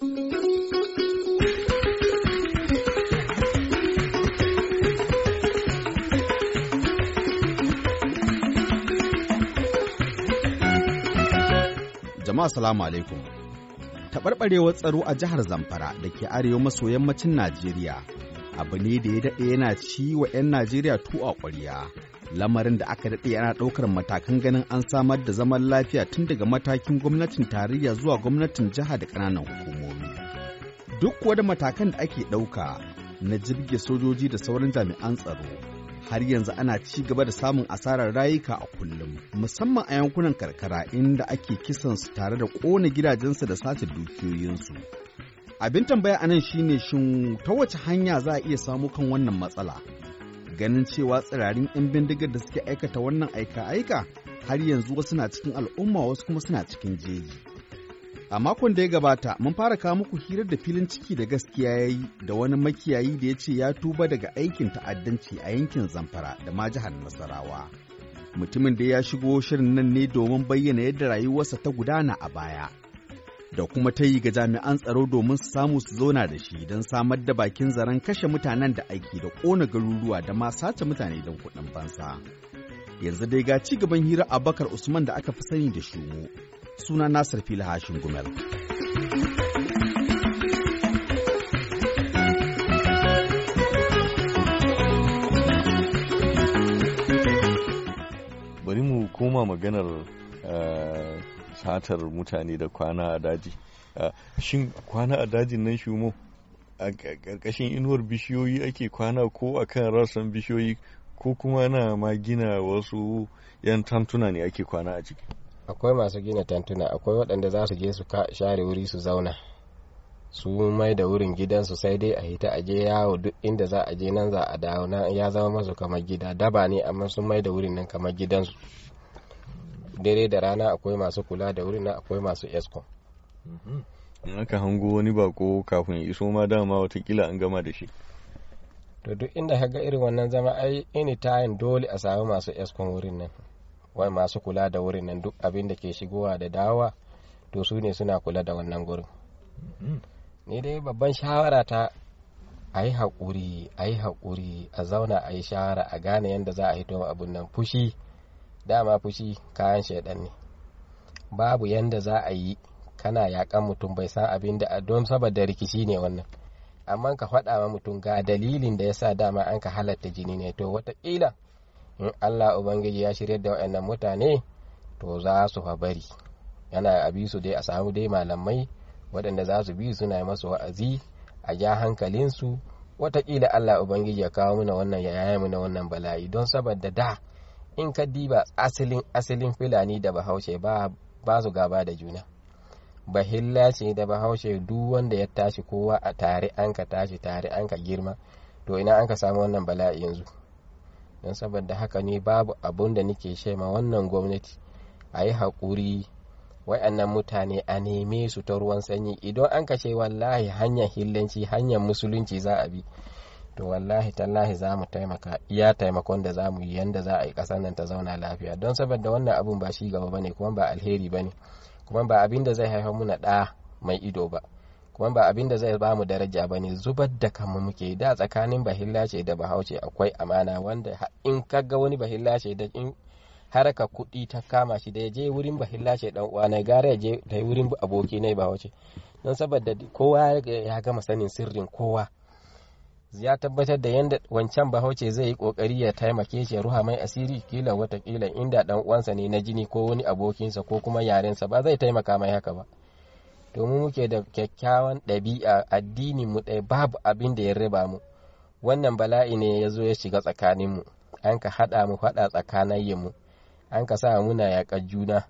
Jama'a salamu alaikum. Taɓarɓarewar tsaro a jihar Zamfara da ke arewa maso yammacin Najeriya abu ne da ya daɗe yana ci wa 'yan Najeriya tu a ƙwarya. Lamarin da aka daɗe yana ɗaukar matakan ganin an samar da zaman lafiya tun daga matakin gwamnatin tarayya zuwa gwamnatin jiha da ƙananan hukumomi. Duk kuwa da matakan da ake ɗauka na jirge sojoji da sauran jami'an tsaro har yanzu ana ci gaba da samun asarar rayuka a kullum musamman a yankunan karkara inda ake kisan su tare da ƙona gidajensu da sace dukiyoyinsu abin tambaya a nan shine shin ta wace hanya za a iya samu kan wannan matsala ganin cewa tsirarin 'yan bindigar da suke aikata wannan aika-aika har yanzu wasu na cikin al'umma wasu kuma suna cikin jeji A makon da ya gabata mun fara kawo muku hirar da filin ciki da gaskiya ya yi da wani makiyayi da ya ce ya tuba daga aikin ta'addanci a yankin Zamfara da ma jihar Nasarawa. Mutumin da ya shigo shirin nan ne domin bayyana yadda rayuwarsa ta gudana a baya. Da kuma ta yi ga jami'an tsaro domin su samu su zauna da shi don samar da bakin zaren kashe mutanen da aiki da ƙona garuruwa da ma sace mutane don kuɗin fansa. Yanzu dai ga ci gaban hira Abakar Usman da aka fi sani da Shumo. suna Nasir Fili Hashin Gumel. Bari mu koma maganar uh, satar mutane da kwana a daji. Shin kwana a dajin nan shumo a ƙarƙashin inuwar bishiyoyi ake kwana ko a kan rassan bishiyoyi ko kuma na ma gina wasu 'yan tantuna ne ake kwana a ciki? akwai masu gina tantuna akwai waɗanda za su je su share wuri su zauna su mai da wurin gidansu sai dai a hita aje yawo duk inda za a je nan za a dawo na ya zama masu kamar gida daba ne amma sun mai da wurin nan kamar gidansu dare da rana akwai masu kula da wurin nan akwai masu escom in aka hango wani bako kafin ya iso ma dama wataƙila an gama da shi. To duk inda ka ga irin wannan zama ai anytime dole a samu masu escom wurin nan. Wai masu kula da wurin nan duk abin da ke shigowa da dawa to su ne suna kula da wannan gurin. Ni dai babban shawara ta a yi haƙuri a yi haƙuri a zauna a yi shawara a gane yadda za a hito abin nan fushi dama fushi kayan shaidan ne. Babu yadda za a yi kana yaƙan mutum bai san abin da don saboda rikici ne wannan. Amma ka faɗa ma mutum ga dalilin da ya sa dama an ka halatta jini ne to wataƙila in Allah Ubangiji ya shirya da waɗannan mutane to za su fa bari. Yana a bi su dai a samu dai malamai waɗanda za su bi suna masu wa'azi a ja hankalinsu wataƙila Allah Ubangiji ya kawo muna wannan ya yaya muna wannan bala'i. Don saboda da in ka diba asalin asalin filani da bahaushe ba ba su gaba da juna. Bahilla ce da bahaushe duk wanda ya tashi kowa a tare an ka tashi tare an ka girma to ina an ka samu wannan bala'i yanzu? Don saboda haka ne babu abun da nake shema wannan gwamnati a yi haƙuri wa'annan mutane a neme su ta ruwan sanyi. Idan an kashe wallahi hanyar hillanci hanyar musulunci za a bi. To wallahi tallahi za mu taimaka iya taimakon da za mu yi yanda za a yi ƙasar nan ta zauna lafiya. Don saboda wannan abun ba shi gaba ba ne kuma ba alheri ba ne. Kuma ba abin da zai haifar muna ɗa mai ido ba. Kuma ba abin da zai ba mu daraja ba ne zubar da kanmu muke da tsakanin bahilla ce da bahaushe akwai amana wanda in kaga wani bahilla ce da in haraka kuɗi ta kama shi da ya je wurin bahilla ce dan uwa na gara ya je da wurin aboki na bahaushe. Don saboda kowa ya gama sanin sirrin kowa. Ya tabbatar da yadda wancan bahaushe zai yi ƙoƙari ya taimake shi ya ruha mai asiri kila wataƙila inda dan uwansa ne na jini ko wani abokinsa ko kuma yarensa ba zai taimaka mai haka ba. Domin muke da kyakkyawan ɗabi'a addinin mu ɗaya babu abin da ya raba mu. Wannan bala'i ne ya zo ya shiga tsakanin mu. An ka haɗa mu faɗa tsakanin mu. An ka sa muna yaƙar juna.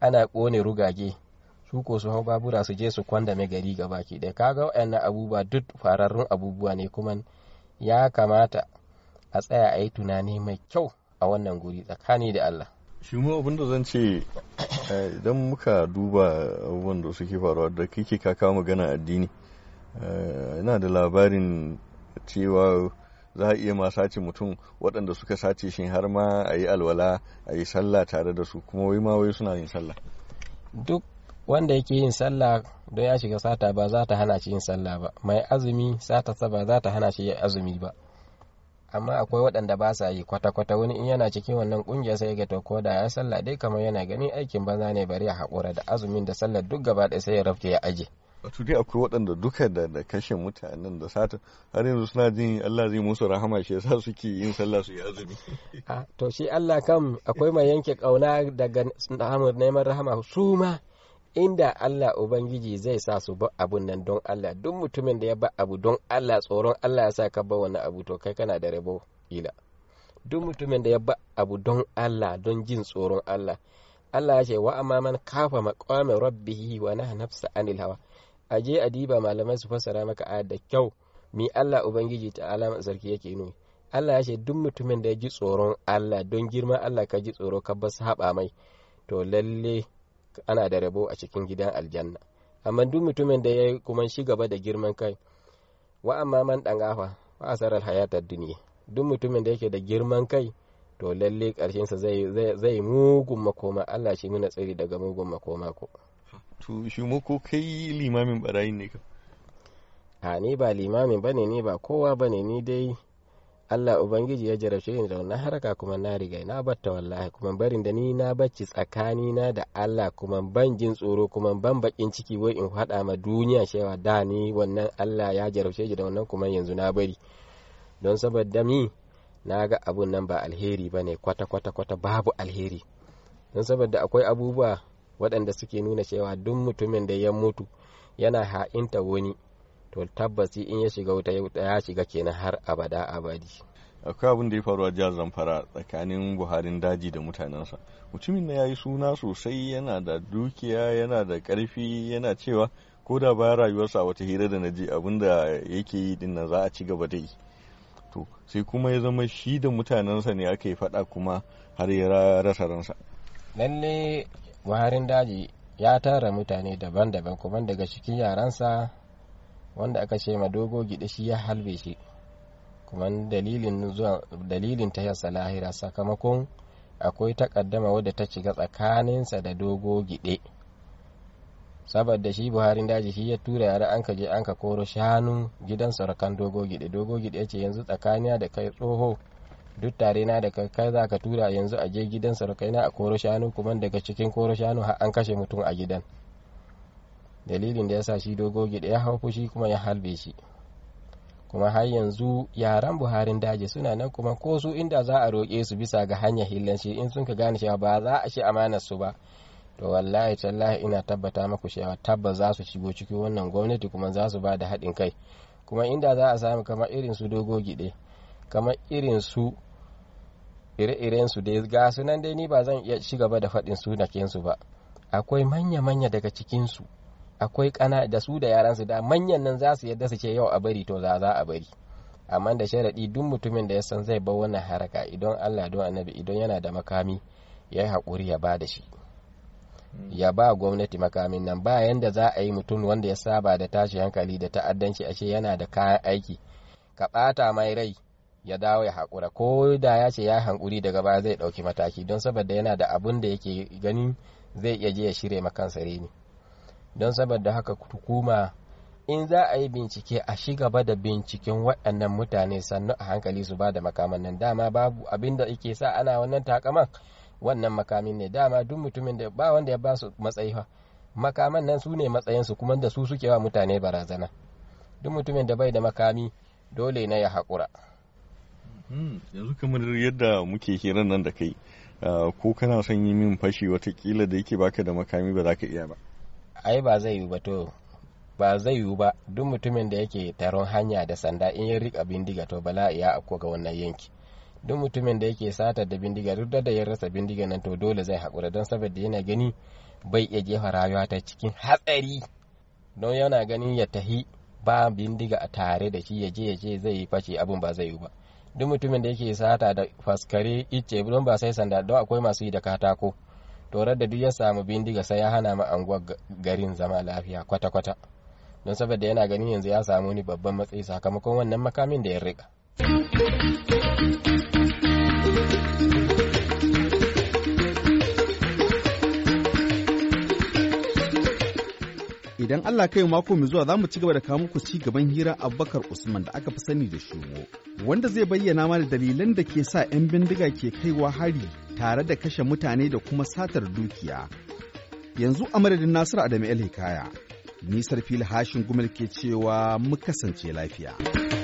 Ana ƙone rugage. Su ko su hau babura su je su kwanda mai gari ga baki ɗaya. Kaga waɗannan abubuwa duk fararrun abubuwa ne kuma ya kamata a tsaya a yi tunani mai kyau a wannan guri tsakani da Allah. Shi mu abin da zan ce idan muka duba abubuwan da suke faruwa da kake ka kawo magana addini ina da labarin cewa za a iya ma sace mutum waɗanda suka sace shi har ma a yi alwala a yi sallah tare da su kuma wai ma wai suna yin sallah. Duk wanda yake yin sallah don ya shiga sata ba za ta hana shi yin sallah ba. Mai azumi sata ba za ta hana shi yin azumi ba. Amma akwai waɗanda ba sa yi kwata-kwata. Wani in yana cikin wannan ƙungiyar sai ga to ko da ya sallah dai kamar yana ganin aikin banza ne bari ya haƙura da azumin da sallar duk gaba ɗaya sai ya rafke ya aje. Wato dai akwai waɗanda duka da da kashe mutanen da sata har yanzu suna jin Allah zai musu rahama shi yasa suke yin sallah su yi azumi. A to shi Allah kam akwai mai yanke ƙauna daga neman rahama. Su ma inda Allah Ubangiji zai sa su ba abun nan don Allah. Duk mutumin da ya ba abu don Allah tsoron Allah ya sa ka ba wani abu to kai kana da rabo ila duk mutumin da ya ba abu don Allah don jin tsoron Allah Allah ya ce wa amma man kafa maqama rabbihi wa naha nafsa anil hawa. Aje a diba malamai su fassara maka ayat da kyau. Mi Allah Ubangiji ta'ala sarki yake nuni. Allah ya ce duk mutumin da ya ji tsoron Allah don girman Allah ka ji tsoro ka ba saba mai. To lalle ana da rabo a cikin gidan aljanna. Amma duk mutumin da ya kuma shi gaba da girman kai wa amma man dan gafa wa asarar hayatar duniya duk mutumin da yake da girman kai to lalle ƙarshen sa zai zai mugun makoma. Allah shi muna tsari daga mugun makoma ko. To shi mu ko kai limamin barayin ne ka a ni ba limamin ba ne ni ba kowa ba ne ni dai Allah Ubangiji ya jarabce ni da wannan haraka kuma na riga na batta wallahi kuma barin da ni na bacci tsakani na da Allah kuma ban jin tsoro kuma ban bakin ciki wai in faɗa ma duniya cewa da ni wannan Allah ya jarabce shi da wannan kuma yanzu na bari. Don saboda mi na ga abun nan ba alheri ba ne kwata kwata kwata babu alheri. Don saboda akwai abubuwa waɗanda suke nuna cewa duk mutumin da ya mutu yana ha'inta wani to tabbasi in ya shiga wuta ya shiga kenan har abada abadi. Akwai abin da ya faru a jihar zamfara tsakanin buharin daji da mutanensa. Mutumin na ya yi suna sosai yana da dukiya yana da ƙarfi yana cewa ko da bayan rayuwarsa wata hira da na ji abin da yake yi ɗin nan za a ci gaba da yi. To sai kuma ya zama shi da mutanensa ne aka yi faɗa kuma har ya rasa ransa. Lalle buharin daji ya tara mutane daban-daban kuma daga cikin yaransa wanda aka ce ma dogo gida shi ya halbe shi. Kuma dalilin zuwa dalilin ta yasa lahira sakamakon akwai takaddama wadda ta shiga tsakaninsa da dogo gide saboda shi buharin daji shi ya tura yara an ka je an ka koro shanun gidan sarakan dogo gide dogo gide ya ce yanzu tsakaniya da kai tsoho duk tare na da kai kai za ka tura yanzu a je gidan sarakai na a koro shanu kuma daga cikin koro shanu har an kashe mutum a gidan. Dalilin da ya sa shi dogo gida ya hau fushi kuma ya halbe shi. Kuma har yanzu yaran buharin daji suna nan kuma ko su inda za a roƙe su bisa ga hanyar hillanci in sun ka gane cewa ba za a shi amanar su ba to wallahi tallahi ina tabbata maku cewa tabbas za su shigo cikin wannan gwamnati kuma za su ba da haɗin kai. Kuma inda za a samu kamar irin su dogo gide kamar irin su ire-iren su dai ga su nan dai ni ba zan iya ci gaba da faɗin su ba. Akwai manya-manya daga cikin su akwai kana da su da yaran su da manyan nan za su yadda su ce yau a bari to za za a bari. Amma da sharaɗi duk mutumin da ya san zai bar wannan haraka idan Allah don annabi idan yana da makami ya yi haƙuri ya ba da shi ya ba gwamnati makamin nan ba yanda za a yi mutum wanda ya saba da tashi hankali da ta'addanci ashe yana da kayan aiki. Ka ɓata mai rai ya dawo ya haƙura. Ko da ya ce ya hankuri daga baya zai ɗauki mataki. Don saboda yana da abun da yake ganin zai iya je ya shirya makansa reni. Don saboda haka hukuma in za a yi bincike a shi gaba da binciken waɗannan mutane sannu a hankali su ba da makaman nan. Dama babu abin da yake sa ana wannan takaman wannan makamin ne. Dama duk mutumin da ba wanda ya ba su matsayi makaman nan su ne matsayinsu kuma da su suke wa mutane barazana. Duk mutumin da bai da makami dole na ya haƙura. Yanzu kamar yadda muke hirar nan da kai ko kana son yi min fashi wataƙila da yake baka da makami ba za ka iya ba. Ai ba zai yiwu ba to ba zai yiwu ba. Duk mutumin da yake taron hanya da sanda in ya riƙa bindiga to bala'i ya afko ga wannan yanki. Duk mutumin da yake satar da bindiga duk da ya rasa bindiga nan to dole zai haƙura don saboda yana gani bai iya jefa rayuwa ta cikin hatsari. Don yana ganin ya tahi ba bindiga a tare da shi ya je ya je zai yi face abin ba zai yiwu ba. Duk mutumin da yake sata da faskare icce don ba sai sanda don akwai masu yi da katako. To da duk ya samu bindiga sai ya hana ma anguwar garin zama lafiya kwata-kwata. Don saboda yana ganin yanzu ya samu ni babban matsayi sakamakon wannan makamin da ya riƙa Idan Allah kai mako mai zuwa za mu ci gaba da kawo muku ci gaban hirar Abubakar Usman da aka fi sani da Shumo, wanda zai bayyana mana dalilan da ke sa 'yan bindiga ke kaiwa hari tare da kashe mutane da kuma satar dukiya. Yanzu a madadin Nasiru Adamu El Hikaya, nisar fili hashin gumal ke cewa mu kasance lafiya.